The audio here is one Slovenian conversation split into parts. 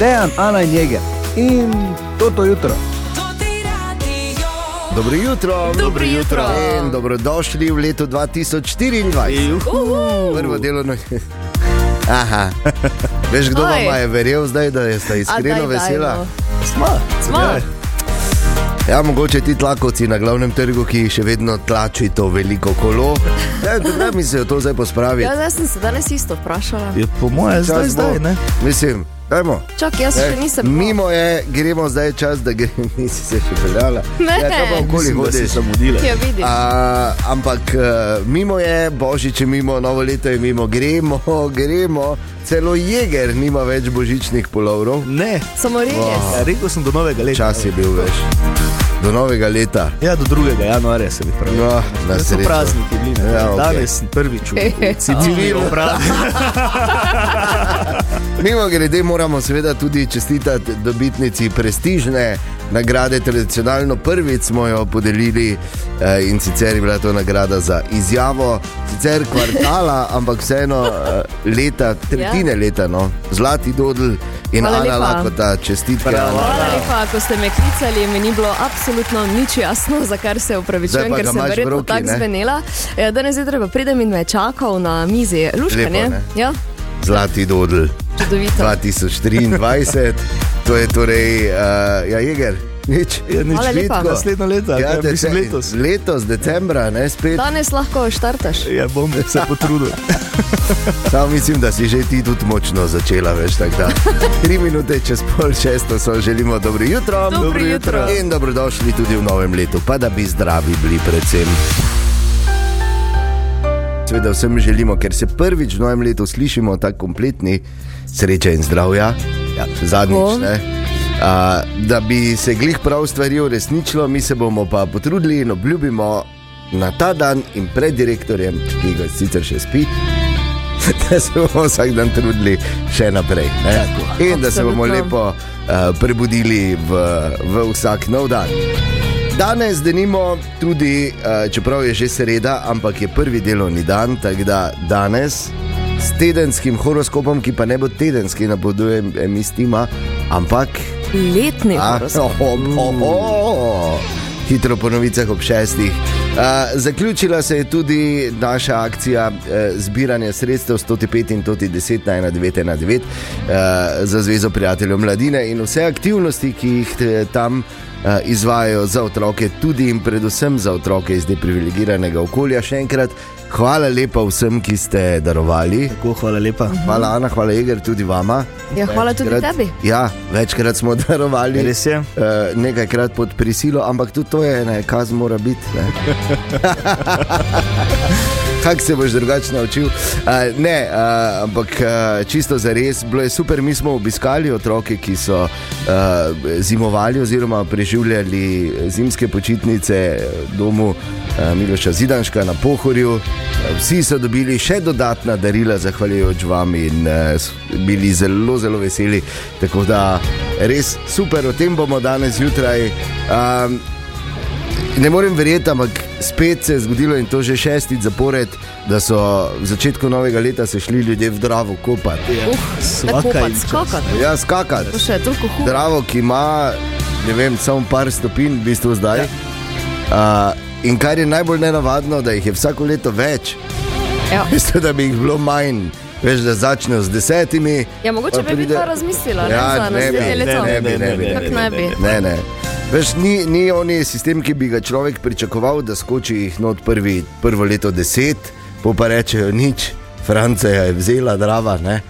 Dejan, Ana in Jeger. In to to jutro. Dobro jutro. Dobro jutro. In dobrodošli v letu 2024. Prvo delovno. Aha. Veš, kdo vam je verjel zdaj, da ste iskreno daj, daj, vesela? no. Smo. Smo. Ja, mogoče ti tlakovci na glavnem trgu, ki še vedno tlači to veliko kolo. Ja, ne mislijo to zdaj pospraviti. Ja, zdaj sem se danes isto vprašala. Je po mojem zdaj, bo. zdaj, ne? Mislim, dajmo. Čak, jaz še Eh, nisem. bila. Mimo je, gremo zdaj čas, da gremo, nisi se še peljala. Ne. Ja, kaj pa okoli da si hodiš. zamudila. Ja, vidiš. A, ampak uh, mimo je, božič je mimo, novo leto je mimo, gremo, gremo. Celo jeger nima več božičnih polovrov. Ne, Samo res. ja, rekel sem do novega leta. Čas je bil več. Do novega leta. Ja, do 2. januarja se bi pravi. No, na To so srečo. prazniki bili. ne. Ja, okej. Danes sem prvič v civilnem prazniku. Mimo grede moramo seveda tudi čestitati dobitnici prestižne nagrade. Tradicionalno prvič smo jo podelili eh, in sicer je bila to nagrada za izjavo, sicer kvartala, ampak vseeno eh, leta, tretjine leta, no. Zlati dodl in Hvala Ana lepa. Lakota, čestitke. Bravo. Ana. Hvala lepa, ko ste me klicali, mi ni bilo absolutno nič jasno, za kar se upravičujem, ker sem verjetno tako ne? zvenela. Ja, danes zjutraj pa pridem in me čakal na mizi. Luška, Lepo, ne? ne? Ja, Zlati dodl čudovito. 2023, to je torej, uh, ja, jeger. Nič. Ja, nič vitko. Naslednjo leto, ja, dece- mislim letos. letos, decembra, ne spet. Danes lahko štartaš. Ja, bom se potrudil. Samo mislim, da si že ti tudi močno začela, veš, tako da. Tri minute čez pol šesto so želimo dobro jutro. Dobro jutro. In dobrodošli tudi v novem letu, pa da bi zdravi bili predvsem. Seveda vsem želimo, ker se prvič v novem letu slišimo tako kompletni, sreče in zdravja, ja, zadnjič. Tako. Ne? A, da bi se glih prav stvari uresničilo, mi se bomo pa potrudili in obljubimo na ta dan in pred direktorjem, ki ga sicer še spi, da se bomo vsak dan trudili še naprej. Ne? In da se bomo lepo uh, prebudili v, v vsak nov dan. Danes denimo tudi, uh, čeprav je že sreda, ampak je prvi delovni dan, tako da danes s tedenskim horoskopom, ki pa ne bo tedenski, napovedujem emistima, ampak Letni horoskop. oh, oh, oh. Hitro po novicah ob šestih. Uh, zaključila se je tudi naša akcija uh, zbiranja sredstev 105 in 10 na 1919 uh, za Zvezo prijateljev mladine in vse aktivnosti, ki jih eh, tam uh, izvajajo za otroke, tudi in predvsem za otroke iz deprivilegiranega okolja. Še enkrat, hvala lepa vsem, ki ste darovali. Tako, hvala lepa. Hvala, Ana, hvala, Eger, tudi vama. Ja, hvala tudi Večkrat- tebi. Ja, večkrat smo darovali. Res je. Uh, nekajkrat pod prisilo, ampak tudi to je, ne, kaz mora biti. Kako se boš drugače naučil? Uh, ne, uh, ampak uh, čisto za res, bilo je super. Mi smo obiskali otroke, ki so uh, zimovali oziroma preživljali zimske počitnice v domu uh, Miloša Zidanška na Pohorju. Uh, Vsi so dobili še dodatna darila, zahvaljujoč vam in uh, bili zelo, zelo veseli. Tako da res super, o tem bomo danes zjutraj. Um, Ne morem verjeti, ampak spet se je zgodilo in to že šestič zapored, da so v začetku novega leta se šli ljudje v Dravo kopati. Uh, tako pa jim čas. skakati. Ja, skakati. To še je toliko hudo. Dravo, ki ima, ne vem, samo par stopinj, v bistvu zdaj. Uh, in kar je najbolj nenavadno, da jih je vsako leto več. Ja. Veste, da bi jih bilo manj. Veš, da začnejo z desetimi. Ja, mogoče pa bi pride- to razmislila, ne, Ja, za ne bi, naslednje leto. ne bi, ne bi, ne Kako bi, naj bi? Ne, ne. Veš, ni, ni oni sistem, ki bi ga človek pričakoval, da skoči jih not prvi, prvo leto deset, po pa rečejo nič. Francija je vzela drava, ne?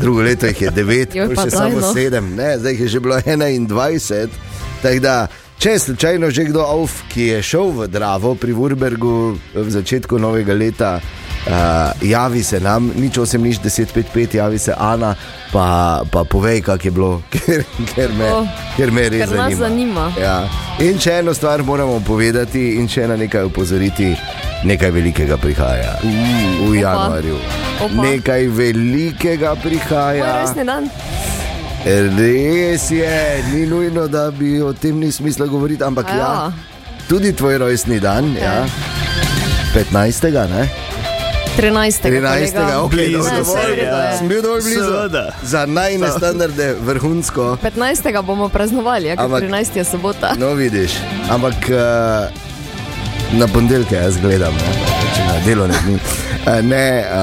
drugo leto jih je devet, Joj, pol pa še daj, samo no. sedem, ne? zdaj jih je že bilo 21. Tako da, če je slučajno že kdo auf, ki je šel v Dravo pri Wurbergu v začetku novega leta, uh, javi se nam, nič 8, nič 10, 5, 5, javi se Ana, pa, pa povej, kako je bilo, ker, ker, me, Oh, ker me res ker nas zanima. Ja. In če eno stvar moramo povedati, in če na nekaj upozoriti, nekaj velikega prihaja v Opa. januarju. Opa. Nekaj velikega prihaja. rojstni dan. Res je, ni nujno, da bi o tem ni smisla govoriti, ampak A ja. ja. tudi tvoj rojstni dan, ja. Ja. 15. Ne? 13. 13. ok, Blizu, dobro, Ne, saj v redu je. sem bil dovolj blizu. Seveda. Za najne standarde vrhunsko. 15. bomo praznovali, ja, Ampak- 13. je sobota. No, vidiš, ampak uh, na ponedeljke jaz gledam, ne, če na delovne dni. Uh, ne, uh,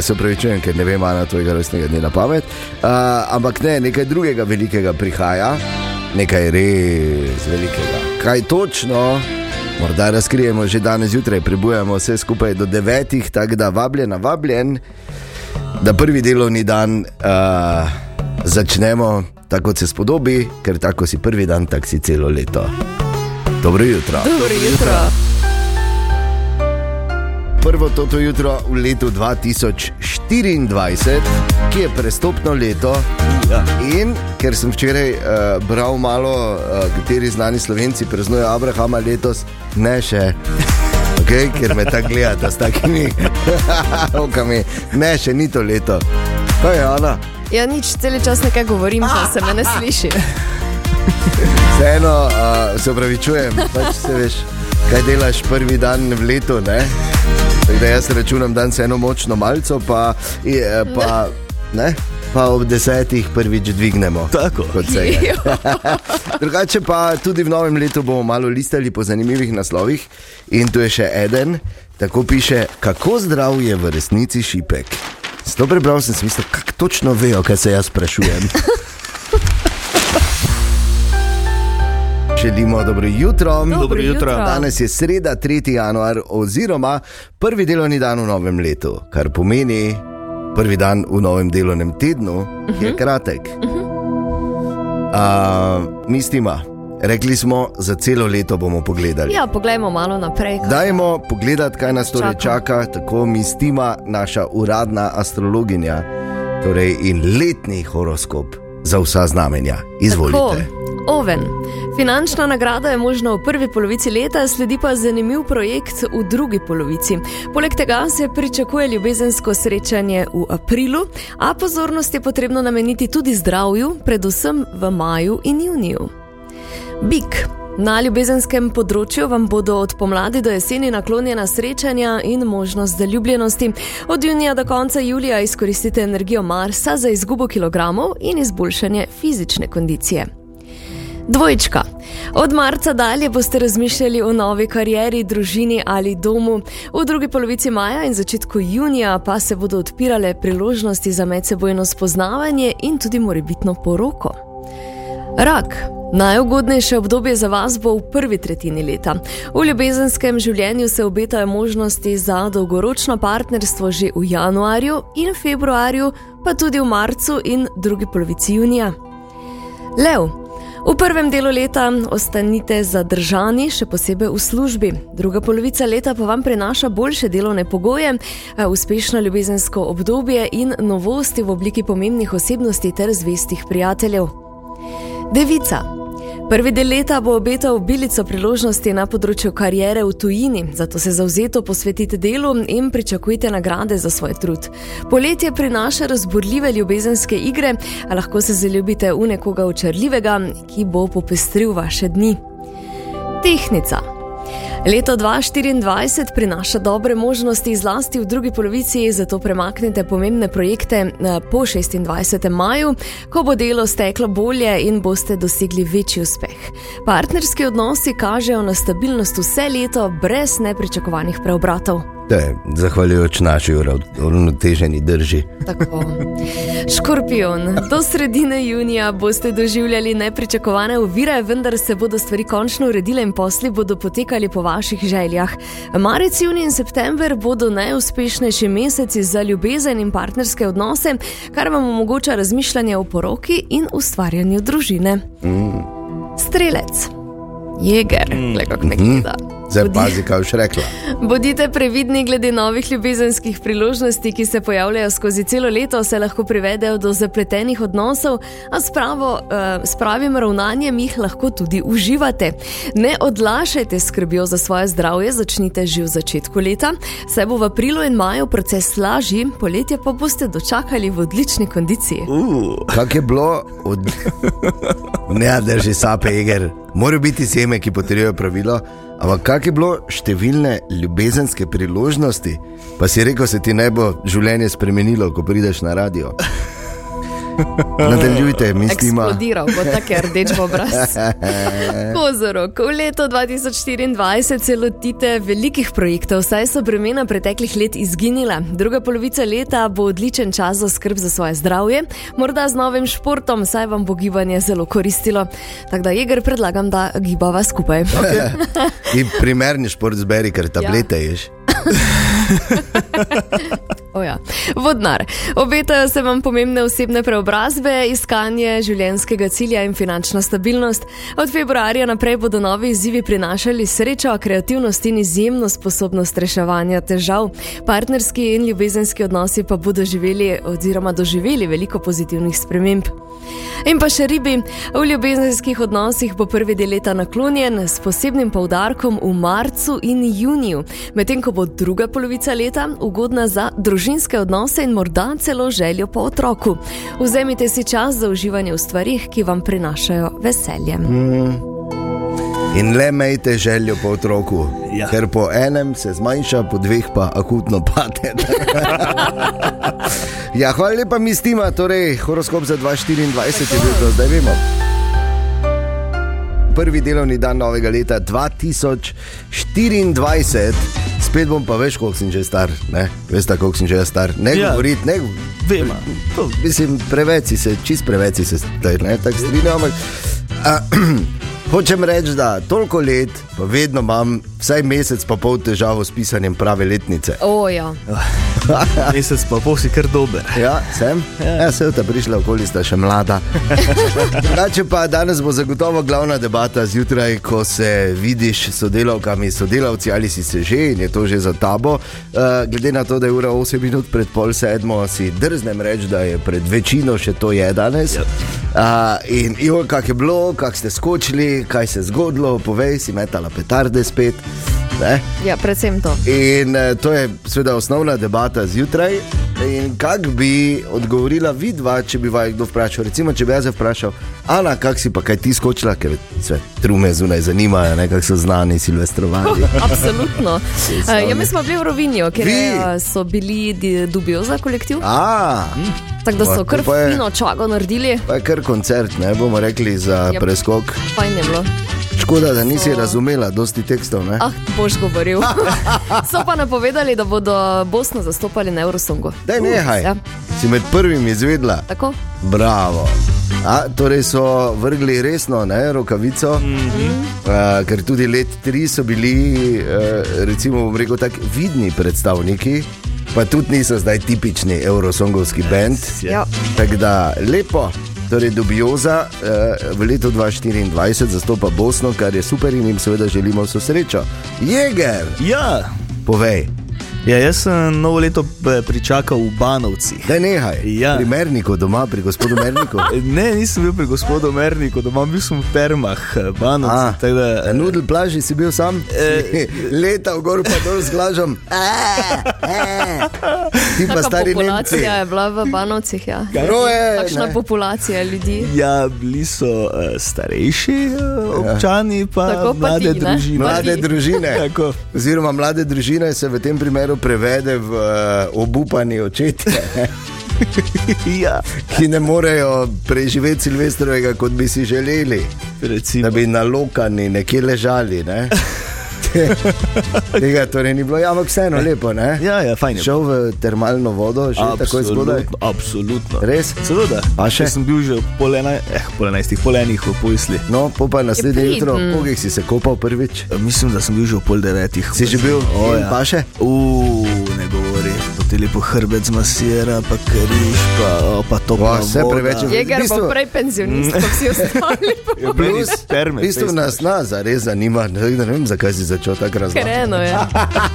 se upravičujem, ker ne vem, na tvojega rojstnega dne na pamet. Uh, ampak ne, nekaj drugega velikega prihaja, nekaj res velikega. Kaj točno? Morda razkrijemo že danes zjutraj, prebujemo vse skupaj do devetih, tako da vabljen, vabljen, da prvi delovni dan uh, začnemo tako, kot se spodobi, ker tako si prvi dan, tako si celo leto. Dobro jutro. Dobro jutro. Prvo toto jutro v letu 2024, ki je prestopno leto. Ja. In ker sem včeraj uh, bral malo, uh, kateri znani slovenci praznujejo Abrahama letos, ne še. Okay, ker me tako gledate s takimi okami. Ne, še ni to leto. Kaj je Ana? Ja, nič, cel čas nekaj govorim, pa se me ne sliši. Vseeno uh, se upravičujem, pač se veš, kaj delaš prvi dan v letu. Ne? Tako da jaz računam dan se eno močno malco, pa, je, pa, ne, pa ob desetih prvič dvignemo. Tako. Kot se je. Drugače pa tudi v novem letu bomo malo listali po zanimivih naslovih. In tu je še en, tako piše, kako zdrav je v resnici šipek. S to prebral sem si kako točno vejo, kaj se jaz sprašujem. Želimo dobro jutro. Dobro jutro. Danes je sreda, 3. januar, oziroma prvi delovni dan v novem letu, kar pomeni prvi dan v novem delovnem tednu, ki je kratek. Uh, Mistima, rekli smo, za celo leto bomo pogledali. Ja, poglejmo malo naprej. kaj- Dajmo pogledati, kaj nas torej Čaka. čaka, tako mistima naša uradna astrologinja, torej in letni horoskop za vsa znamenja. Izvolite. Tako, Oven. Finančna nagrada je možna v prvi polovici leta, sledi pa zanimiv projekt v drugi polovici. Poleg tega se pričakuje ljubezensko srečanje v aprilu, a pozornost je potrebno nameniti tudi zdravju, predvsem v maju in juniju. Bik. Na ljubezenskem področju vam bodo od pomladi do jeseni naklonjena srečanja in možnost zaljubljenosti. Od junija do konca julija izkoristite energijo Marsa za izgubo kilogramov in izboljšanje fizične kondicije. Dvojčka. Od marca dalje boste razmišljali o novi karieri, družini ali domu. V drugi polovici maja in začetku junija pa se bodo odpirale priložnosti za medsebojno spoznavanje in tudi morebitno poroko. Rak. Najugodnejše obdobje za vas bo v prvi tretjini leta. V ljubezenskem življenju se obetajo možnosti za dolgoročno partnerstvo že v januarju in februarju, pa tudi v marcu in drugi polovici junija. Lev. V prvem delu leta ostanite zadržani, še posebej v službi. Druga polovica leta pa vam prinaša boljše delovne pogoje, eh, uspešno ljubezensko obdobje in novosti v obliki pomembnih osebnosti ter zvestih prijateljev. Devica. Prvi del leta bo obetal bilico priložnosti na področju karijere v tujini, zato se zauzeto posvetite delu in pričakujte nagrade za svoj trud. Poletje prinaša razburljive ljubezenske igre, a lahko se zaljubite v nekoga očarljivega, ki bo popestril vaše dni. Tehnica. Leto 2024 prinaša dobre možnosti, zlasti v drugi polovici, zato premaknite pomembne projekte eh, po 26. maju, ko bo delo steklo bolje in boste dosegli večji uspeh. Partnerski odnosi kažejo na stabilnost vse leto, brez nepričakovanih preobratov. Te, zahvaljujoč naši uravnoteženi drži. Tako. Škorpion, do sredine junija boste doživljali nepričakovane ovire, vendar se bodo stvari končno uredile in posli bodo potekali po vaših željah. Marec, junij in september bodo najuspešnejši meseci za ljubezen in partnerske odnose, kar vam omogoča razmišljanje o poroki in ustvarjanju družine. Mm. Strelec, jeger, mm. kako me gleda. Zdaj Bodi- pazi, kaj boš rekla. Bodite previdni glede novih ljubezenskih priložnosti, ki se pojavljajo skozi celo leto, se lahko privedejo do zapletenih odnosov, a s, pravo, uh, s pravim ravnanjem jih lahko tudi uživate. Ne odlašajte skrbjo za svoje zdravje, začnite že v začetku leta, saj bo v aprilu in maju proces lažji, poletje pa boste dočakali v odlični kondiciji. Uh, Kak je bilo od. Ne, drži sape, iger. Morajo biti seme, ki potrjujejo pravilo. Ampak kak je bilo številne ljubezenske priložnosti, pa si rekel, se ti ne bo življenje spremenilo, ko prideš na radio. Nadaljujte, mislim, Eksplodiral bo tako rdeč obraz. Kozorok, v letu 2024 se lotite velikih projektov, saj so bremena preteklih let izginila. Druga polovica leta bo odličen čas za skrb za svoje zdravje, morda z novim športom, saj vam bo gibanje zelo koristilo. Tako da, Jeger, predlagam, da gibava skupaj. Ti primerni šport zberi, ker tablete ja. ješ. O ja. Vodnar. Obetajo se vam pomembne osebne preobrazbe, iskanje življenjskega cilja in finančna stabilnost. Od februarja naprej bodo novi izzivi prinašali srečo, kreativnost in izjemno sposobnost reševanja težav. Partnerski in ljubezenski odnosi pa bodo živeli oziroma doživeli veliko pozitivnih sprememb. In pa še ribi. V ljubezenskih odnosih bo prvi del leta naklonjen s posebnim poudarkom v marcu in juniju, medtem ko bo druga polovica leta ugodna za družinske odnose in morda celo željo po otroku. Vzemite si čas za uživanje v stvarih, ki vam prinašajo veselje. In le imejte željo po otroku, Ja. ker po enem se zmanjša, po dveh pa akutno pade. ja, hvala lepa, mistima, torej horoskop za 2024 je bil do zdaj, vemo. Prvi delovni dan novega leta 2024, spet bom pa veš, koliko sem že star. Ne? Veste, koliko sem že star. Ne Ja. govoriti, ne Vem, to Mislim, preveč si se, čist preveč si se zdaj, ne tako strinjam. Hočem reči, da toliko let, pa vedno imam vsaj mesec pa pol težavo s pisanjem prave letnice. O, ja. mesec pa pol si kar dober. Ja, sem. Ja, se ta prišla, okoli sta še mlada. Drugače pa danes bo zagotovo glavna debata zjutraj, ko se vidiš s sodelavkami, sodelavci ali si se že in je to že za tabo. Uh, glede na to, da je ura 8 minut pred pol sedmo, si drznem reči, da je pred večino še to je danes. Ja. Uh, in jo, kak je bilo, kak ste skočili, kaj se je zgodilo, povej si metala petarde spet. Ne? ja, predvsem to. In eh, to je seveda osnovna debata zjutraj. In kako bi odgovorila vidva, če bi vaju kdo vprašal? Recimo, če bi jaz vprašal, Ana, kak si pa kaj ti skočila, ker se trume zunaj zanimajo, ne kako so znani silvestrovali. Absolutno. Uh, ja, mi smo bili v Rovinju, ker Vi? uh, so bili dubioza kolektiv. A, Tako da so kar fino čago naredili, pa je kar koncert, ne bomo rekli za Jep. preskok. fajn je bilo. Škoda, da nisi So- razumela dosti tekstov. Ne? Ah, boš govoril. so pa napovedali, da bodo Bosno zastopali na Eurosongu. Daj, nehaj. Ja, Si med prvimi izvedla. tako? Bravo. A, torej so vrgli resno ne, rokavico, mm -hmm. uh, ker tudi let tri so bili, uh, recimo, bom rekel, tako vidni predstavniki, pa tudi niso zdaj tipični eurosongovski bend. Ja. Tako da lepo. Torej, Dubioza uh, v letu 2024 zastopa Bosno, kar je super in jim seveda želimo vso srečo. Jeger, Ja, povej, ja jaz sem novo leto eh, pričakal v Banovcih. da nehaj. Ja. Pri Merniku doma, pri gospodu Merniku. Ne, nisem bil pri gospodu Merniku, doma bil sem v Permah, A, Banovci. tako da- Na nudel plaži si bil sam, Eh. leta v gor pa dol z glažom. Ti pa stari Nemci. populacija je bila v Banovcih. Ja. Roje, Takšna ne. populacija ljudi. Ja, bili so uh, starejši uh, občani, pa, Tako pa mlade ti, ne? družine. Mlade družine. Tako. Oziroma, mlade družine se v tem primeru prevede v uh, obupani očetje, ja, ki ne morejo preživeti Silvestrovega, kot bi si želeli, da recimo. bi na lokani nekje ležali. Ne? Tega torej ni bilo, ja, ampak vseeno lepo. Ne? Ja, ja, fajn je. Šel v termalno vodo, že tako zgodaj. Absolutno. Res? Seveda. Pa še? Jaz sem bil že pol, enaj, eh, pol enajstih, pol enih v Pojsli. No, po pa naslednje Je jutro, kogih si se kopal prvič? Mislim, da sem bil že ob pol devetih. Si že bil? O, ja. pa še? Uf, ne govori. Potem lepo hrbet zmasira, pa križ, pa, pa to Wa, vse preveč je- Jeger v bistvu- pa prej penzionist, kot vsi ostali. Plus, terme, v bistvu nas nas zares zanima, ne, ne vem, zakaj si začel tako razlagati. Kreno je.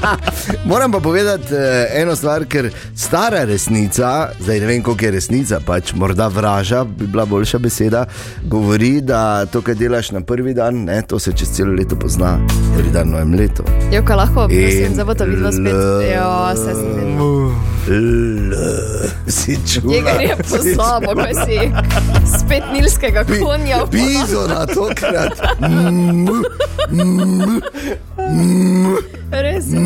Moram pa povedati eh, eno stvar, ker stara resnica, zdaj ne vem, koliko je resnica, pač morda vraža, bi bila boljša beseda, govori, da to, kar delaš na prvi dan, ne, to se čez celo leto pozna, prvi dan novem letu. Jo, kaj lahko, prosim, to videlo spet. Jo, se zdi. L, si. Jeger je pozabo, ko si spet nilskega konja. Bizona tokrat. Res. je.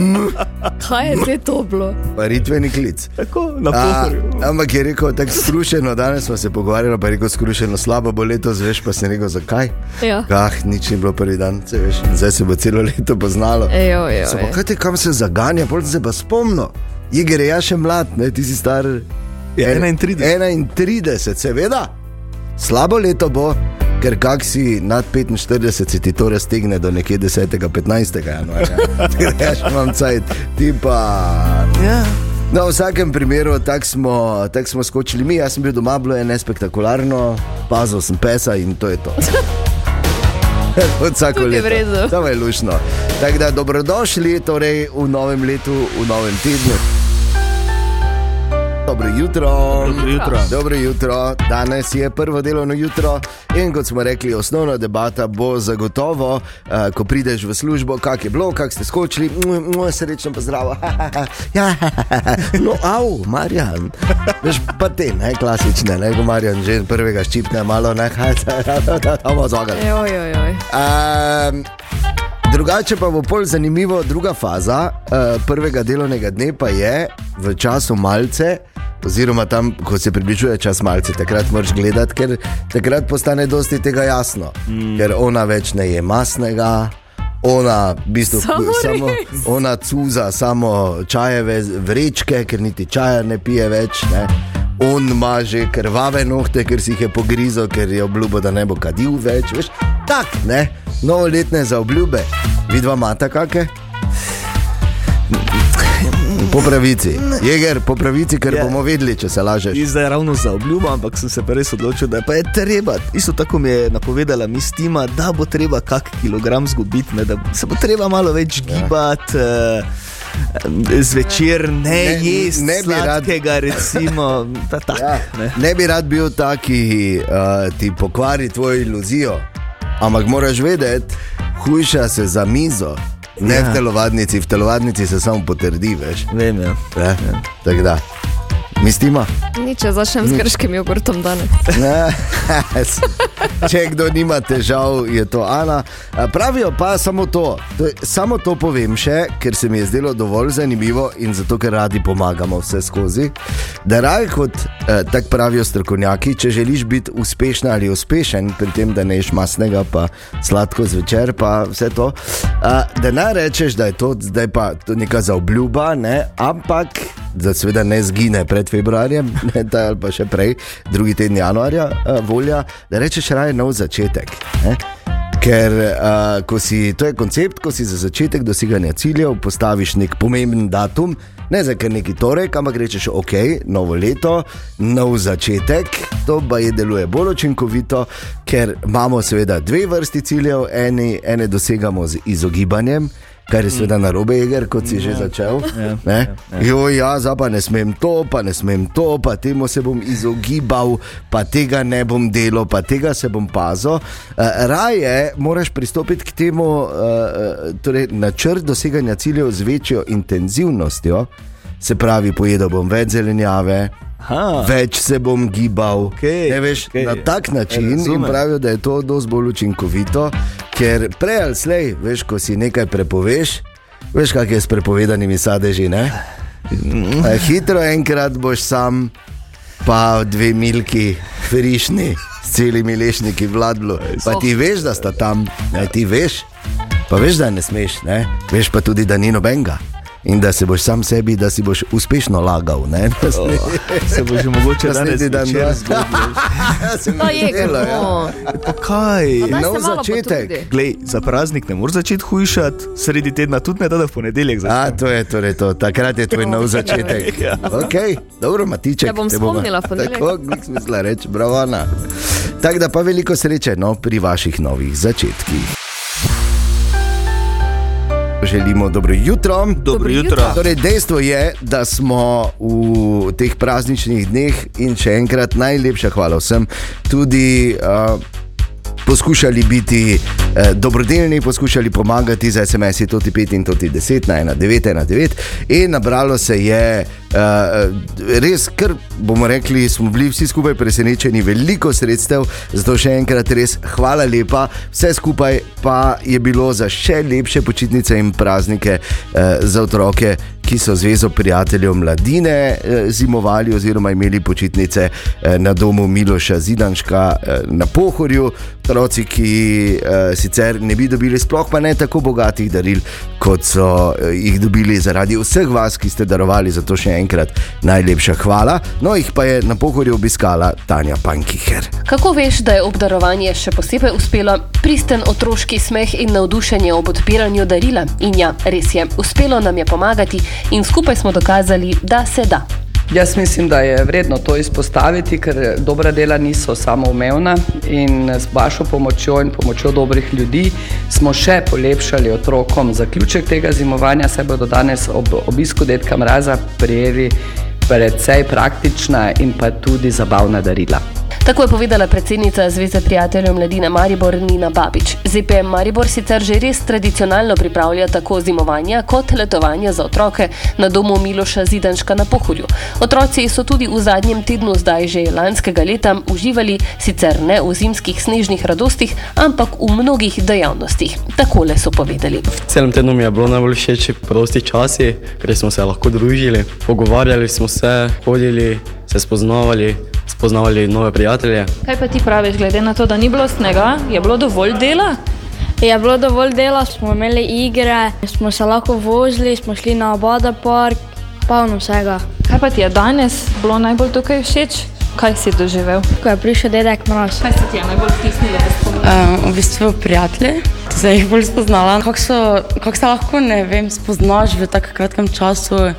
Kaj je te to bilo? Paritveni klic. Tako, na pohorju. ampak je rekel tako skrušeno, danes smo se pogovarjali, pa je rekel skrušeno, slabo bo leto, zveš pa se rekel, zakaj. Ja. Ah, nič ni bilo prvi dan, se veš, zdaj se bo celo leto poznalo. Ejo, ejo, pa ejo. kaj te kam se zaganja, pol sem se pa spomnil. Igor je ja še mlad, ne? ti si star. Je en- 31. 31, seveda. Slabo leto bo, ker kak si nad 45, se ti to raztegne do nekje 10. 15. januarja. Ja, še imam cajt, ti pa. Ja. No, v vsakem primeru tako smo, tak smo skočili mi, jaz sem bil doma, bilo je nespektakularno, pazil sem pesa in to je to. Vsako leto. To je lušno. Tako da dobrodošli torej, v novem letu, v novem tednu. Dobro jutro. Dobro jutro. Dobro jutro. Danes je prvo delovno jutro in kot smo rekli, osnovna debata bo zagotovo, uh, ko prideš v službo, kak je bilo, kak ste skočili, mu, srečno pozdrav. ja, no, av, Marjan. Veš pa te, ne, klasične, ne, ko Marjan že prvega ščipne malo, ne, hajamo zagal. Ejo, ejo, ejo. Um, drugače pa bo bolj zanimivo, druga faza uh, prvega delovnega dne pa je v času malce. Oziroma, tam, ko se približuje čas malce, takrat moraš gledati, ker takrat postane dosti tega jasno. Mm. Ker ona več ne je masnega, ona v bistvu Samo samo, ona cuza samo čajeve vrečke, ker niti čaja ne pije več. Ne. On ima že krvave nohte, ker si jih je pogrizel, ker je obljubil, da ne bo kadil več. Veš, tak, ne, novoletne za obljube. Vidva imata kakšne? Po pravici, jeger, po pravici, ker Ja. bomo vedeli, če se lažeš. Ni zdaj ravno za obljubo, ampak sem se res odločil, da je treba. Isto tako mi je napovedala mistima, da bo treba kak kilogram zgubiti, ne, da se bo treba malo več gibati. Ja. Zvečer ne, Ne- jesti ne bi rad- sladkega, recimo, ta, tak, Ja, ne. ne bi rad bil taki, ki uh, ti pokvari tvojo iluzijo, ampak moraš vedeti, hujša se za mizo. Ne ja. Ja. v telovadnici, v telovadnici se samo potrdi, veš. Vem, ja. Ja. Tako da, mislimo. Nič, jaz začnem s grškim jogurtom danes. Ne, Če kdo nima težav, je to Ana. Pravijo pa samo to, samo to povem še, ker se mi je zdelo dovolj zanimivo in zato, ker radi pomagamo vse skozi. Da raj kot, eh, tako pravijo strokovnjaki, če želiš biti uspešna ali uspešen pri tem, da ne ješ masnega, pa sladko zvečer, pa vse to, a, da ne rečeš, da je to zdaj pa to neka zaobljuba, ne, ampak da seveda ne zgine pred februarjem, ne, ta, ali pa še prej, drugi teden januarja, uh, volja, da rečeš raje nov začetek. Ne? Ker uh, si, to je koncept, ko si za začetek doseganja ciljev postaviš nek pomemben datum, ne za kar neki torek, ampak rečeš, ok, novo leto, nov začetek. To pa je deluje bolj učinkovito, ker imamo seveda dve vrsti ciljev, eni, ene dosegamo z izogibanjem. Kar je seveda na robe, jeger, kot si že začel. Ja, Jo, ja, zdaj pa ne smem to, pa ne smem to, pa temu se bom izogibal, pa tega ne bom delal, pa tega se bom pazil. Uh, raje moraš pristopiti k temu, uh, torej načrt doseganja ciljev z večjo intenzivnostjo, se pravi, pojedel bom več zelenjave. Aha. Več se bom gibal, Okej, ne veš, okej. na tak način in Razumem. pravijo, da je to dosti bolj učinkovito, ker prej ali slej, veš, ko si nekaj prepoveš, veš, kak je s prepovedanimi sadeži. Ne? Eh, Hitro enkrat boš sam, pa dve milki, frišni, s celimi lešniki vladlo. Pa ti veš, da sta tam, ne, ti veš, pa veš, da ne smeš, ne? veš pa tudi, da ni nobenega. In da se boš sam sebi, da si boš uspešno lagal. Ne? Se bo že mogoče danes Naslednji dan, zgodil. Ja, se To je zdelo, ja. kako. Pa kaj? Se Nov začetek. Glej, za praznik ne moreš začeti hujšati, sredi tedna tudi ne da, v ponedeljek A, začneš. to je torej to, takrat je tvoj nov začetek. Ja. Okay, dobro, matiček. Ja, bom te bomo- spomnila v ponedeljek. Tako, nik smisla reči, bravo. Ana. Tako da pa veliko sreče no, pri vaših novih začetkih. Želimo dobro jutro. Dobro jutro. Torej, dejstvo je, da smo v teh prazničnih dneh in še enkrat najlepša hvala vsem, tudi uh, poskušali biti eh, dobrodelni, poskušali pomagati z SMS-i Toti 5 in Toti 10 na 1919 in nabralo se je. Uh, res, ker bomo rekli, smo bili vsi skupaj presenečeni, veliko sredstev, zato še enkrat res hvala lepa. Vse skupaj pa je bilo za še lepše počitnice in praznike uh, za otroke, ki so Zvezo prijateljev mladine uh, zimovali oziroma imeli počitnice uh, na domu Miloša Zidanška uh, na Pohorju. Otroci, ki uh, sicer ne bi dobili sploh pa ne tako bogatih daril, kot so uh, jih dobili zaradi vseh vas, ki ste darovali za to še enkrat najlepša hvala. No, jih pa je na pohorju obiskala Tanja Pankiher. Kako veš, da je obdarovanje še posebej uspelo? Pristen otroški smeh in navdušenje ob odpiranju darila. In ja, res je, uspelo nam je pomagati in skupaj smo dokazali, da se da. Jaz mislim, da je vredno to izpostaviti, ker dobra dela niso samoumevna in s vašo pomočjo in pomočjo dobrih ljudi smo še polepšali otrokom zaključek tega zimovanja, saj bodo danes ob obisku detka mraza prijeli precej praktična in pa tudi zabavna darila. Tako je povedala predsednica Zveze prijateljev mladine Maribor Nina Babič. ZPM Maribor sicer že res tradicionalno pripravlja tako zimovanja kot letovanja za otroke na domu Miloša Zidanška na Pohorju. Otroci so tudi v zadnjem tednu zdaj že lanskega leta uživali sicer ne v zimskih snežnih radostih, ampak v mnogih dejavnostih. Takole so povedali. V celem tednu mi je bilo najbolj všeč prosti časi, ker smo se lahko družili, pogovarjali smo se, hodili, se spoznavali spoznavali nove prijatelje. Kaj pa ti praviš, glede na to, da ni bilo snega, je bilo dovolj dela? Je bilo dovolj dela, smo imeli igre, smo se lahko vozili, smo šli na obada park, polno vsega. Kaj pa ti je danes bilo najbolj tukaj všeč? Kaj si doživel? Ko je prišel dedek mraz. Kaj se ti je najbolj vtisnilo v spomin? Uh, v bistvu prijatelji, zdaj jih bolj spoznala. Kako kak se lahko, ne vem, spoznaš v tako kratkem času, uh,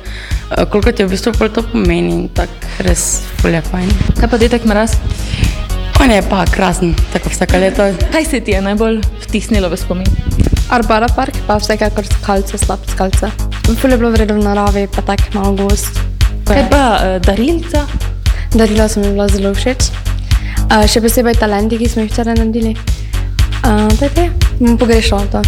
koliko ti v bistvu to pomeni, tako res fulje fajn. Kaj pa dedek mraz? On je pa krasen, tako vsake leto. Kaj se ti je najbolj vtisnilo v spomin? Arbara park, pa vsekakor skalce, slab skalce. Fulje bilo vredno v naravi, pa tak malo gost. Kaj pa uh, darilca? Darila so mi bila zelo všeč. Uh, še posebej talenti, ki smo jih včeraj naredili. Uh, to je te, pogrešala to.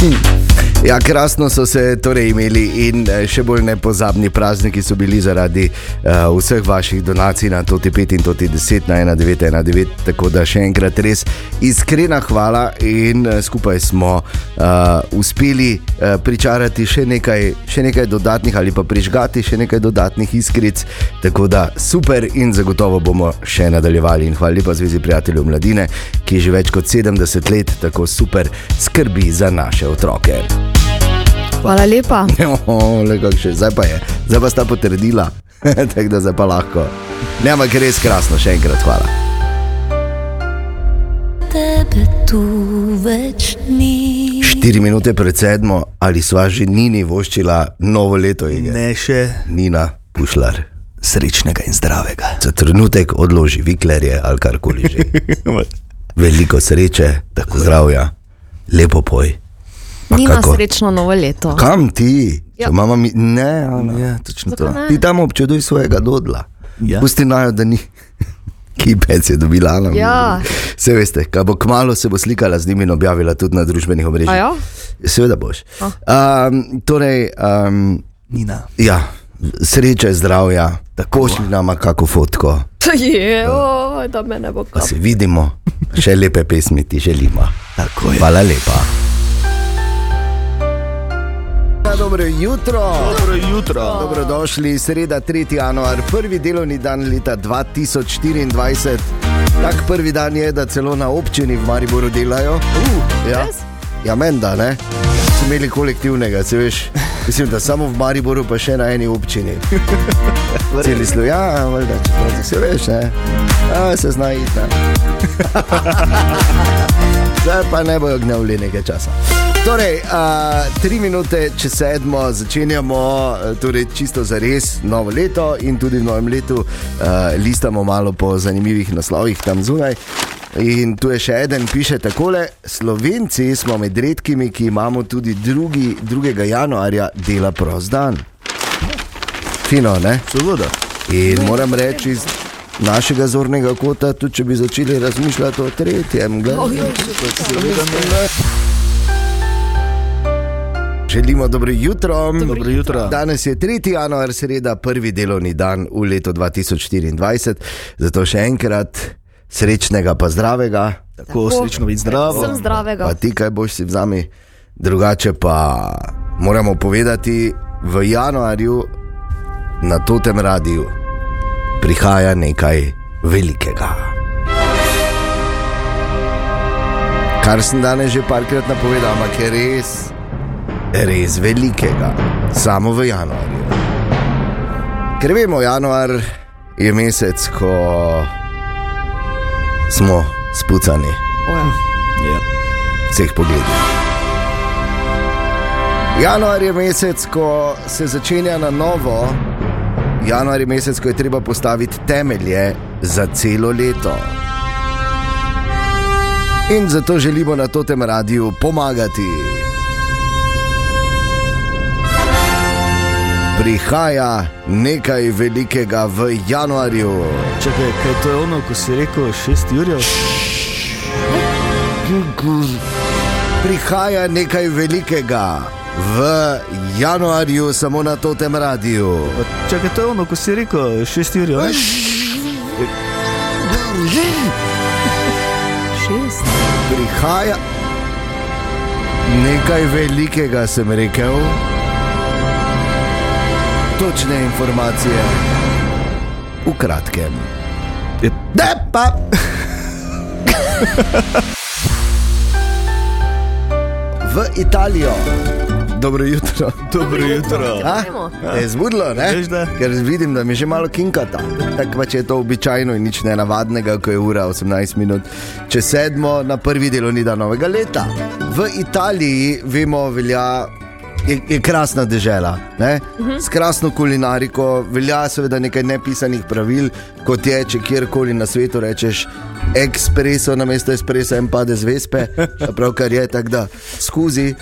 Hm. Ja, krasno so se torej imeli in še bolj nepozabni prazniki so bili zaradi uh, vseh vaših donacij na Toti 5 in Toti 10 na 1919. Tako da še enkrat res iskrena hvala in uh, skupaj smo uh, uspeli uh, pričarati še nekaj, še nekaj dodatnih ali pa prižgati še nekaj dodatnih iskric. Tako da super in zagotovo bomo še nadaljevali. In hvala lepa Zvezi prijateljev mladine, ki že več kot 70 let tako super skrbi za naše otroke. Hvala lepa. Jo, le še, zdaj pa je, zdaj pa sta potrdila, tako da zdaj pa lahko. Ne, ampak res krasno, še enkrat hvala. Tebe tu več ni. Štiri minute pred sedmo, ali sva že Nini voščila novo leto? Igre? Ne še. Nina, pušlar. Srečnega in zdravega. Za trenutek odloži viklerje ali karkoli že. Veliko sreče, tako zdravja, lepo poj. Nina srečno novo leto. Kam ti? Ja. Mi... Ne, ja, točno to. Ti tam občuduj svojega dodla. Ja. Pusti najo, da ni. Kipec je dobila na ja. Vse veste, kaj bo kmalo se bo slikala z njimi in objavila tudi na družbenih omrežjih. Ja? Seveda boš. Um, torej, um, Nina. Ja, sreče, zdravja, tako šli nama kako fotko. Je, o, da me ne bo kaj. Se vidimo, še lepe pesmi ti želimo. Hvala lepa. Dobro jutro. Dobro jutro. Dobrodošli, sreda 3. januar, prvi delovni dan leta 2024. Tak prvi dan je, da celo na občini v Mariboru delajo. Uh, ja, ja menda, ne? So imeli kolektivnega, se veš. Mislim, da samo v Mariboru, pa še na eni občini. Celi smo, ja, valjda, če se veš, ne. A, se zna iti. Zdaj pa ne bojo gnevli nekaj časa. Torej, uh, tri minute čez sedmo začenjamo, torej čisto za res novo leto in tudi v novem letu uh, listamo malo po zanimivih naslovih tam zunaj. In tu je še en, piše takole: Slovenci smo med redkimi, ki imamo tudi drugi, 2. januarja dela prost dan. Fino, ne? Seveda. In moram reči, našega zornega kota, tudi če bi začeli razmišljati o tretjem. glej. Želimo dobro jutro. Dobro jutro. Danes je 3. januar, sreda, prvi delovni dan v letu 2024, zato še enkrat srečnega, pa zdravega. Tako srečno biti zdrav. Sem zdravega. Pa ti, kaj boš si vzami, drugače pa moramo povedati, v januarju na totem radiju prihaja nekaj velikega. Kar sem danes že parkrat napovedal, ampak je res, res velikega, samo v januarju. Ker vemo, januar je mesec, ko smo spucani Ja. vseh pogledov. Januar je mesec, ko se začenja na novo. Januar je mesec, ko je treba postaviti temelje za celo leto. In zato želimo na tem radiju pomagati. Prihaja nekaj velikega v januarju. Čakaj, kaj to je ono, ko si rekel 6 ur? Prihaja nekaj velikega v januarju, samo na tem radiju. Čakaj, to je ono, ko si rekel 6 ur? Prihaja nekaj velikega, sem rekel. Točne informacije v kratkem. Ne pa. v Italijo. Dobro jutro. Dobro jutro. A? Je zbudilo, ne? Veš. Ker vidim, da mi že malo kinkata. Tako pač je to običajno in nič nenavadnega, ko je ura 18 minut. Če sedmo na prvi delovni dan novega leta. V Italiji, vemo, velja. Je, je krasna država, s krasno kulinariko, velja seveda nekaj nepisanih pravil, kot je, če kjerkoli na svetu rečeš ekspreso, na mesto espresa in pade z vespe, pravkar je tako da skozi.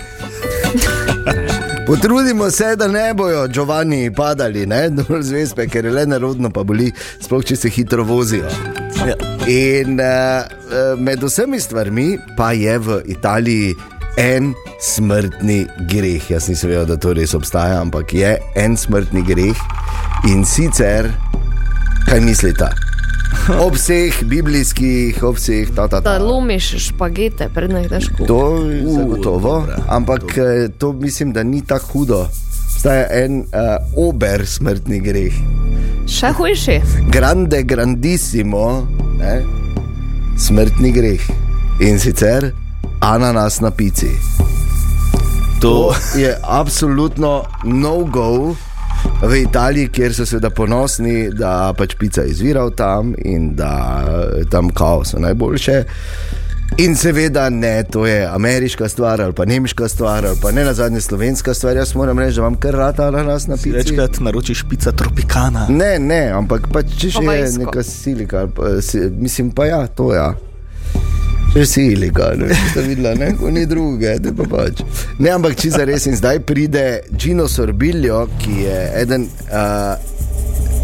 Potrudimo se, da ne bojo Giovanni padali, ne, dol z vespe, ker je le nerodno, pa boli, sploh če se hitro vozijo. Ja. In uh, med vsemi stvarmi pa je v Italiji en smrtni greh. Jaz nisem vedel, da to res obstaja, ampak je en smrtni greh in sicer, kaj mislite? Ob vseh biblijskih, ob vseh ta ta ta. Da lomiš špagete, prednjih daš kup. To je zagotovo, ampak eh, to mislim, da ni tako hudo. Obstaja en uh, ober smrtni greh. Še hujši. Grande, grandissimo, ne? smrtni greh. In sicer ananas na pici. To je absolutno no-go v Italiji, kjer so seveda ponosni, da pač pica izvira tam in da eh, tam kaos so najboljše. In seveda ne, to je ameriška stvar ali pa nemška stvar ali pa ne na zadnje slovenska stvar. Jaz moram reči, da imam kar rata ananas na pici. Večkrat naročiš pica tropikana. Ne, ne, ampak pač, če že je neka silika, ali pa, si, mislim pa ja, to ja. Že silika, ne vem, če ste videli, ne, ko ni druge, te pa pač. Ne, ampak če za res in zdaj pride Gino Sorbiljo, ki je eden uh,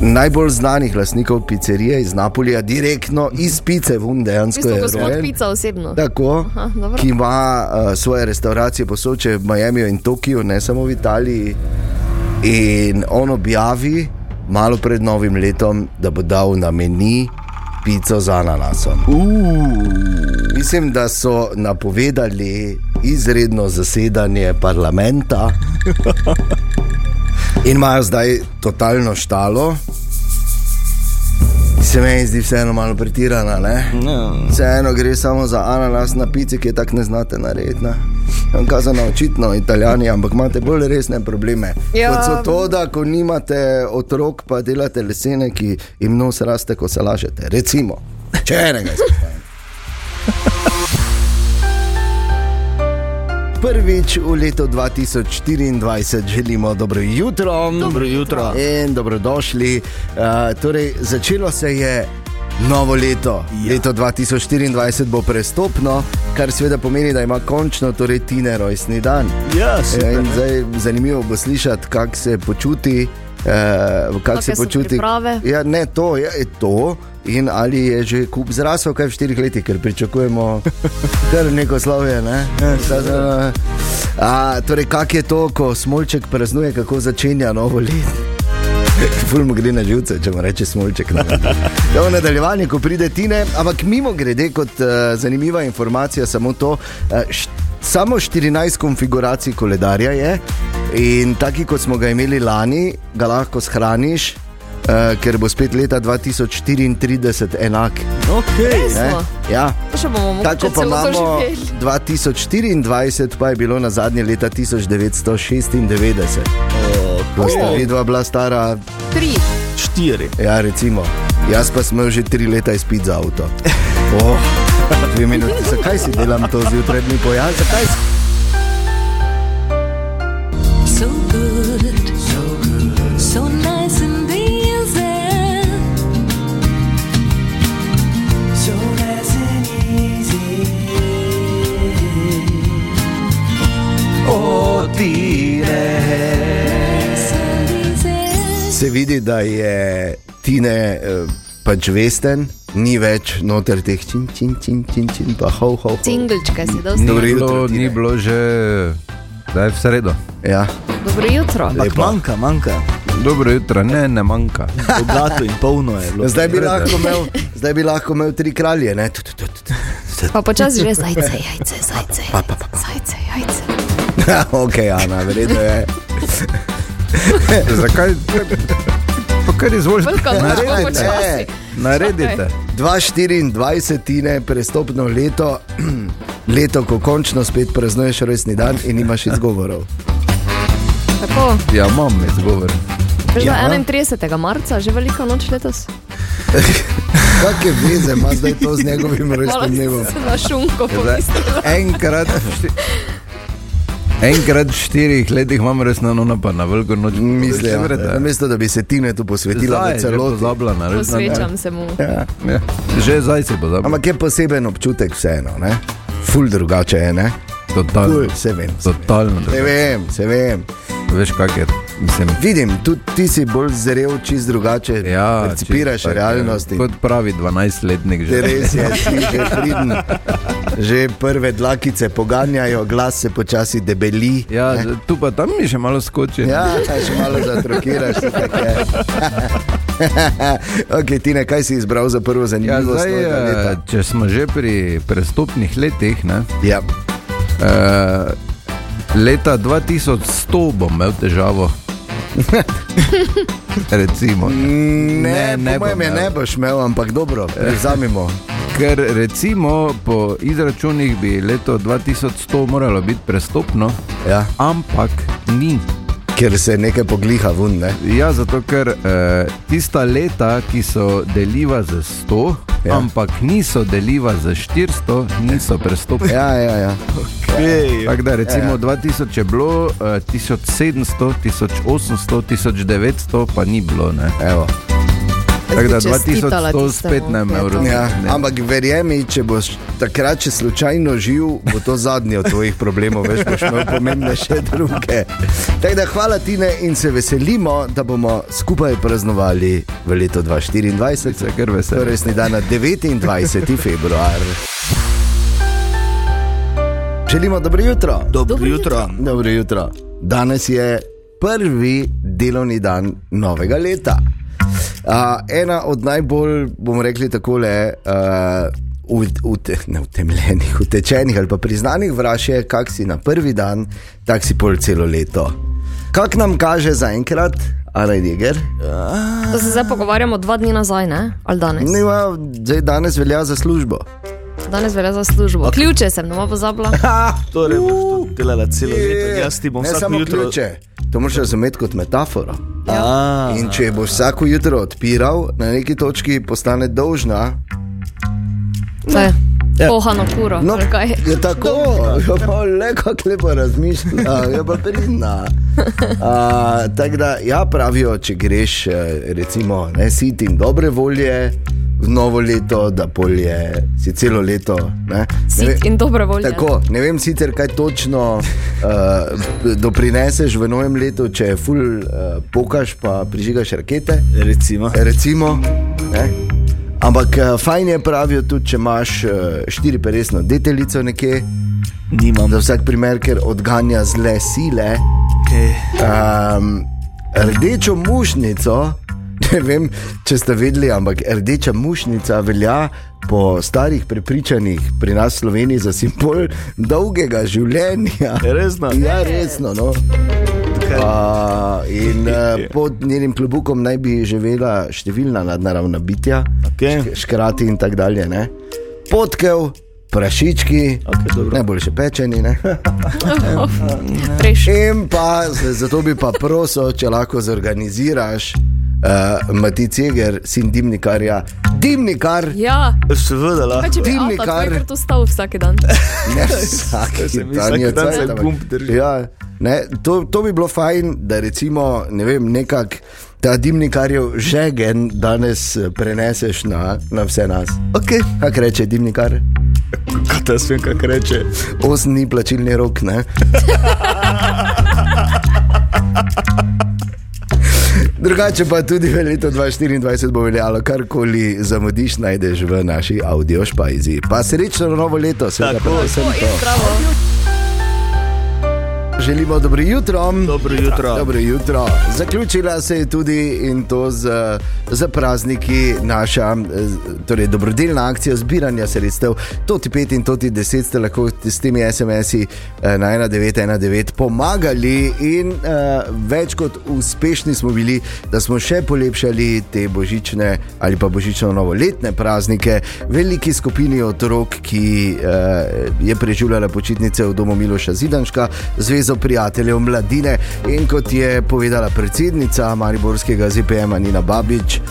najbolj znanih lastnikov pizzerije iz Napolja, direktno iz pice, vun dejansko Isto je gospod rojen. pica osebno. Tako, Aha, dobro. ki ima uh, svoje restauracije posodče v Miamiju in Tokiu, ne samo v Italiji. In on objavi malo pred novim letom, da bo dal na meni pico z ananasom. Mislim, da so napovedali izredno zasedanje parlamenta in imajo zdaj totalno štalo. Se meni zdi vseeno malo pretirana, ne? No. Vseeno gre samo za ananas na pici, ki je tako ne znate narediti. Ne? Kazano očitno italijani, ampak imate bolj resne probleme. Ja. Kot so to, da ko nimate otrok, pa delate lesene, ki jim nos raste, ko se lažete. Recimo, če enega izpostavim. Prvič v letu 2024 želimo dobro jutro. Dobro jutro. In dobrodošli. Uh, torej, začelo se je novo leto. Ja. Leto 2024 bo prestopno, kar seveda pomeni, da ima končno torej Tine rojstni dan. Ja, super, ne. zdaj, zanimivo bo slišati, kako se počuti Uh, Kako se počuti? priprave? Ja, ne, to je to. In ali je že kup zrasel, kaj v štirih letih, ker pričakujemo kar neko slavje. Ne? A, torej, kak je to, ko smolček praznuje, kako začenja novo leto? Fulmo gre na živce, če mu reče smolček. Ja, v nadaljevanju, ko pride Tine, ampak mimo grede kot uh, zanimiva informacija, samo to. Uh, samo 14 konfiguracij koledarja je in taki, kot smo ga imeli lani, ga lahko shraniš, uh, ker bo spet leta 2034 enak. Okay. Resno? Ja. Pa še bomo Tako pa imamo doživeli. 2024, pa je bilo na zadnje leta 1996. Ko sta vidva bila stara Tri. Štiri. Ja, recimo. Jaz pa sem imel že tri leta izpit za avto. Oh, dve minuti, zakaj si delam to zjutraj, mi pojasni, zakaj si. So good, so good, so nice and easy. So nice and easy. O, tine. Nice and easy. Se vidi, da je Tine eh, pač vesten, ni več noter teh čin, čin, čin, čin, čin pa ho, ho, ho. Cingelčka si dosti. Dobro jutro, ni bilo že, da je v sredo. Ja. Dobro jutro. Ampak manjka, manjka. Dobro jutro, ne, ne manjka. Bogato in polno je bilo. Zdaj bi, lahko imel, zdaj bi lahko imel tri kralje. Ne? Tu, tu, tu, tu. Pa počasi že zajce, jajce, zajce, zajce, jajce. ok, Ana, verjetno je. Zakaj? Pa kar izvolite. Pa Naredite. počasi. Naredite. 2024, Tine, prestopno leto, leto, ko končno spet praznuješ rojstni dan in imaš izgovorov. Tako. Ja, imam izgovor. Ja. je 31. marca, že velika noč letos. Kakšne veze ima zdaj to z njegovim rojstnim dnevom? na šunko Zdaj, pomislila. Enkrat, v šti- enkrat v štirih letih imam res na nono, pa na veliko noč. Mislim, ja, namesto da bi se Tine tu posvetila je na res. Posvečam se mu. Ja. Ja, že zdaj si pozabil. Ampak je poseben občutek vseeno, ne? Ful drugače je, ne? Totalno. Ful, se vem. Totalno. Se vem, se vem. Veš, kak je. Mislim, Vidim, tudi ti si bolj zrel, čist drugače. ja, percipiraš čisto tako, realnost. in- Kot pravi 12-letnik že. Res je, si že pridn. Že prve dlakice poganjajo, glas se počasi debeli. Ja, tu pa tam mi še malo skoči. Ja, še malo zatrokiraš, je. ok, Tine, kaj si izbral za prvo Ja, zanimivost? zdaj, novega leta? eh, če smo že pri prestopnih letih, ne, Ja. eh, leta 2100 bom imel težavo. Recimo, Ne, ne, ne po mojem bom, je ja. ne boš imel, ampak dobro, vzamemo. ker recimo po izračunih bi leto 2100 moralo biti prestopno, Ja. ampak ni. Ker se nekaj pogliha vun, ne? Ja, zato ker eh, tista leta, ki so deliva za 100, Ja. ampak niso deliva za 400, niso prestopni. Ja, ja, ja. Hey, Tako da recimo Ja. ja. 2000 je bilo, eh, 1700, 1800, 1900 pa ni bilo. Ne? Evo. Tako da Bi čestitala 2100 tistemu spet ne imel letu. roke. Ja, ampak verjemi, če boš takrat še slučajno živ, bo to zadnji od tvojih problemov, veš, boš imel pomembnejše druge. Tako da hvala Tine in se veselimo, da bomo skupaj praznovali v letu 2024, Se kar veselim. torej sni dan na 29. februar. Želimo dobro jutro. Dobro jutro. Dobro jutro. Danes je prvi delovni dan novega leta. Uh, ena od najbolj, bomo rekli, tako le. Uh, Ute, ne utemeljenih, utečenih ali pa priznanih vraž je, kak si na prvi dan, tak si pol celo leto. Kak nam kaže zaenkrat, Araj Jeger? To se zdaj pogovarjamo dva dni nazaj, ne? Ali danes? Ne, ma, zdaj danes velja za službo. Danes velja za službo. Ključe sem doma pozabila. Torej, boš to delala celo leto. Jaz ti bom samo jutro. ključe, to moraš razumeti kot metaforo. A, In če boš vsako jutro odpiral, na neki točki postane dolžna. Kaj? Ja. Pohano kuro. No, kaj? je tako, je pa le kako lepo razmišlja, je pa pridna. Tako da, ja, pravijo, če greš, eh, recimo, ne sit in dobre volje, v novo leto, da polje si celo leto. Ne? Ne Sit ve- in dobre volje. Tako, ne vem sicer, kaj točno uh, doprineseš v novem letu, če ful uh, pokaš, pa prižigaš rakete. Recimo. Recimo ne? Ampak uh, fajn je pravijo tudi, če imaš uh, štiri peresno deteljico nekje. Nimam. Za vsak primer, ker odganja zle sile. Okay. Um, rdečo mušnico, ne vem, če ste vedeli, ampak rdeča mušnica velja po starih prepričanjih pri nas v Sloveniji za simbol dolgega življenja. Resno? Ja, resno. No. Uh, in uh, pod njenim klobukom naj bi živela številna nadnaravna bitja, okay. škrati in tako dalje. Ne? Potkev, prašički, okay, najboljše pečeni. In pa zato bi pa prosil, če lahko zorganiziraš. Uh, Matic Jeger, sin dimnikarja, dimnikar, Ja, seveda kaj če bi dimnikar, ker to stav vsak dan. ne vsak dan, je se ampak- gumb drži. Ja, ne, to, to bi bilo fajn, da recimo, ne vem, nekak ta dimnikarjev žegen danes eh, preneseš na, na vse nas. Okay. Kaj reče dimnikar? Kaj ta svem, kaj reče? Osem dni plačilni rok, ne? Drugače pa tudi v letu 2024 bo veljalo, karkoli zamudiš, najdeš v naši audio špajzi. Pa srečno novo leto, seveda Tako, predvsem Želimo dobro jutro. Dobro jutro. Dobro jutro. Zaključila se je tudi in to z, z prazniki naša eh, torej dobrodelna akcija zbiranja sredstev. To ti 5 in to ti 10 ste lahko s temi SMS-i eh, na 1919 pomagali in uh, več kot uspešni smo bili, da smo še polepšali te božične ali pa božično-novoletne praznike veliki skupini otrok, ki uh, je preživljala počitnice v domu Miloša Zidanška, Zvezo prijateljev mladine in kot je povedala predsednica Mariborskega ZPM-a Nina Babič,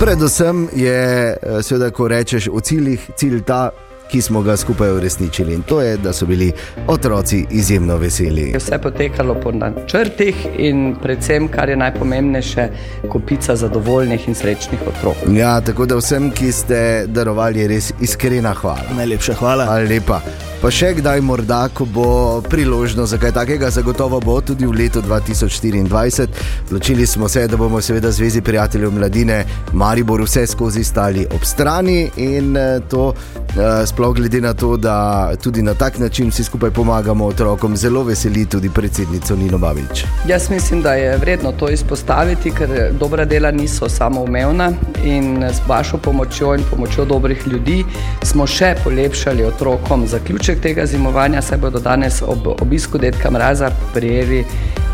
predvsem je, eh, seveda, ko rečeš o ciljih, cilj ta, ki smo ga skupaj uresničili in to je, da so bili otroci izjemno veseli. Je vse potekalo po načrtih in predvsem, kar je najpomembnejše, kopica zadovoljnih in srečnih otrok. Ja, tako da vsem, ki ste darovali, res iskrena hvala. Najlepša hvala. Hvala lepa. Pa še kdaj, morda, ko bo priložnost za kaj takega, zagotovo bo tudi v letu 2024. Odločili smo se, da bomo seveda Zvezi prijateljev mladine Maribor vse skozi stali ob strani in eh, to eh, sploh glede na to, da tudi na tak način vsi skupaj pomagamo otrokom, zelo veseli tudi predsednico Nino Babič. Jaz mislim, da je vredno to izpostaviti, ker dobra dela niso samoumevna in s vašo pomočjo in pomočjo dobrih ljudi smo še polepšali otrokom zaključek tega zimovanja, saj bodo danes ob obisku detka Mraza prijeli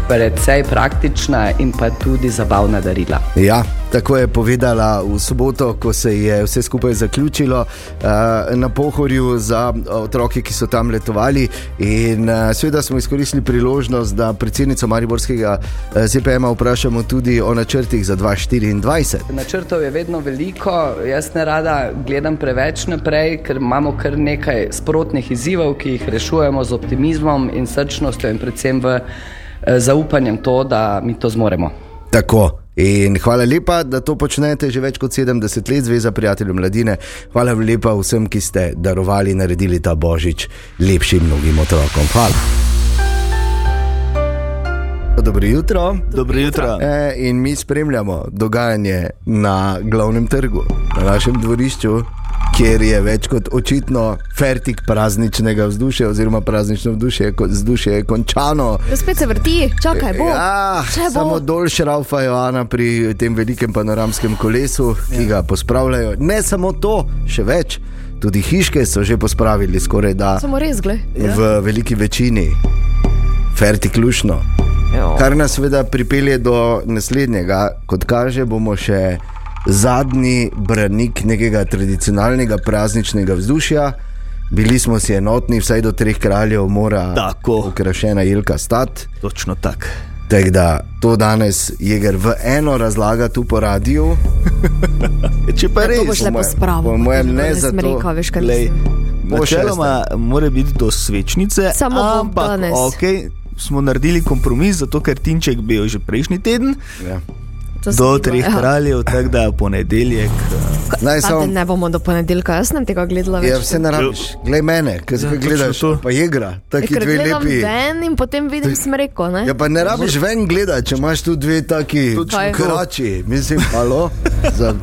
precej praktična in pa tudi zabavna darila. Ja, tako je povedala v soboto, ko se je vse skupaj zaključilo uh, na pohorju za otroke, ki so tam letovali. In uh, seveda smo izkoristili priložnost, da predsednico Mariborskega ZPM-a vprašamo tudi o načrtih za 2024. Načrtov je vedno veliko, jaz ne rada gledam preveč naprej, ker imamo kar nekaj sprotnih izzivov, ki jih rešujemo z optimizmom in srčnostjo in predvsem v eh, zaupanjem to, da mi to zmoremo. Tako. In hvala lepa, da to počnete že več kot 70 let, Zveza prijateljev mladine. Hvala lepa vsem, ki ste darovali in naredili ta božič lepšim mnogim otrokom. Hvala. Dobro jutro. Dobro jutro. E, in mi spremljamo dogajanje na glavnem trgu, na našem dvorišču, kjer je več kot očitno fertik prazničnega vzdušja, oziroma praznično vzdušje, ko- vzdušje je končano. Ja, Spet se vrti, čakaj, bo. Ja, bo. samo dol šraufajo Ana pri tem velikem panoramskem kolesu, ki Ja. ga pospravljajo. Ne samo to, še več. Tudi hiške so že pospravili, skoraj da Samo res, gled. v veliki večini, fertik lušno. Jo. Kar nas seveda pripelje do naslednjega, kot kaže, bomo še zadnji branik nekega tradicionalnega prazničnega vzdušja. Bili smo si enotni, vsaj do treh kraljev mora Tako. ukrašena jelka stati. Točno tako. Tako da to danes Jeger v eno razlaga tu po radiju. Če pa to res, boš le po moje- pospravil. po mojem ne rekel, veš, kaj. Bo načeloma mora biti do svečnice, Samo ampak danes. okay, smo naredili kompromis, zato ker Tinček bil že prejšnji teden. Ja. Do treh bilo, ja. kraljev, tako da je ponedeljek. Naj Ta samo. dan Ne bomo do ponedeljka, jaz sem tega gledala. Ja, vse ne rabiš. Glej mene, kaj se Ja, gledaš, to. pa je igra, Ja, taki ker dve lepi. ven in potem vidim smreko. Ne? Ja, pa ne rabiš ven gledati, če imaš tu dve taki krači, mislim, alo, za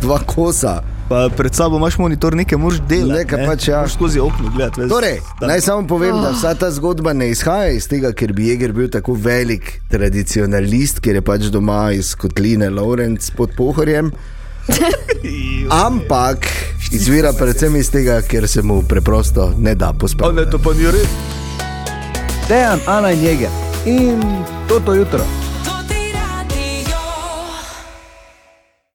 dva kosa. Pa pred sabo imaš monitor, nekaj moraš delati. Nekaj ne? pač, ja. Moraš skozi okno gledati. veš. Torej, Da. naj samo povem, da Oh. vsa ta zgodba ne izhaja iz tega, ker bi Jeger bil tako velik tradicionalist, ker je pač doma iz kotline Lawrence pod Pohorjem. Ampak izvira predvsem iz tega, ker se mu preprosto ne da pospati. Ne, to pa ni res. Dejan, Ana in Jeger in toto jutro.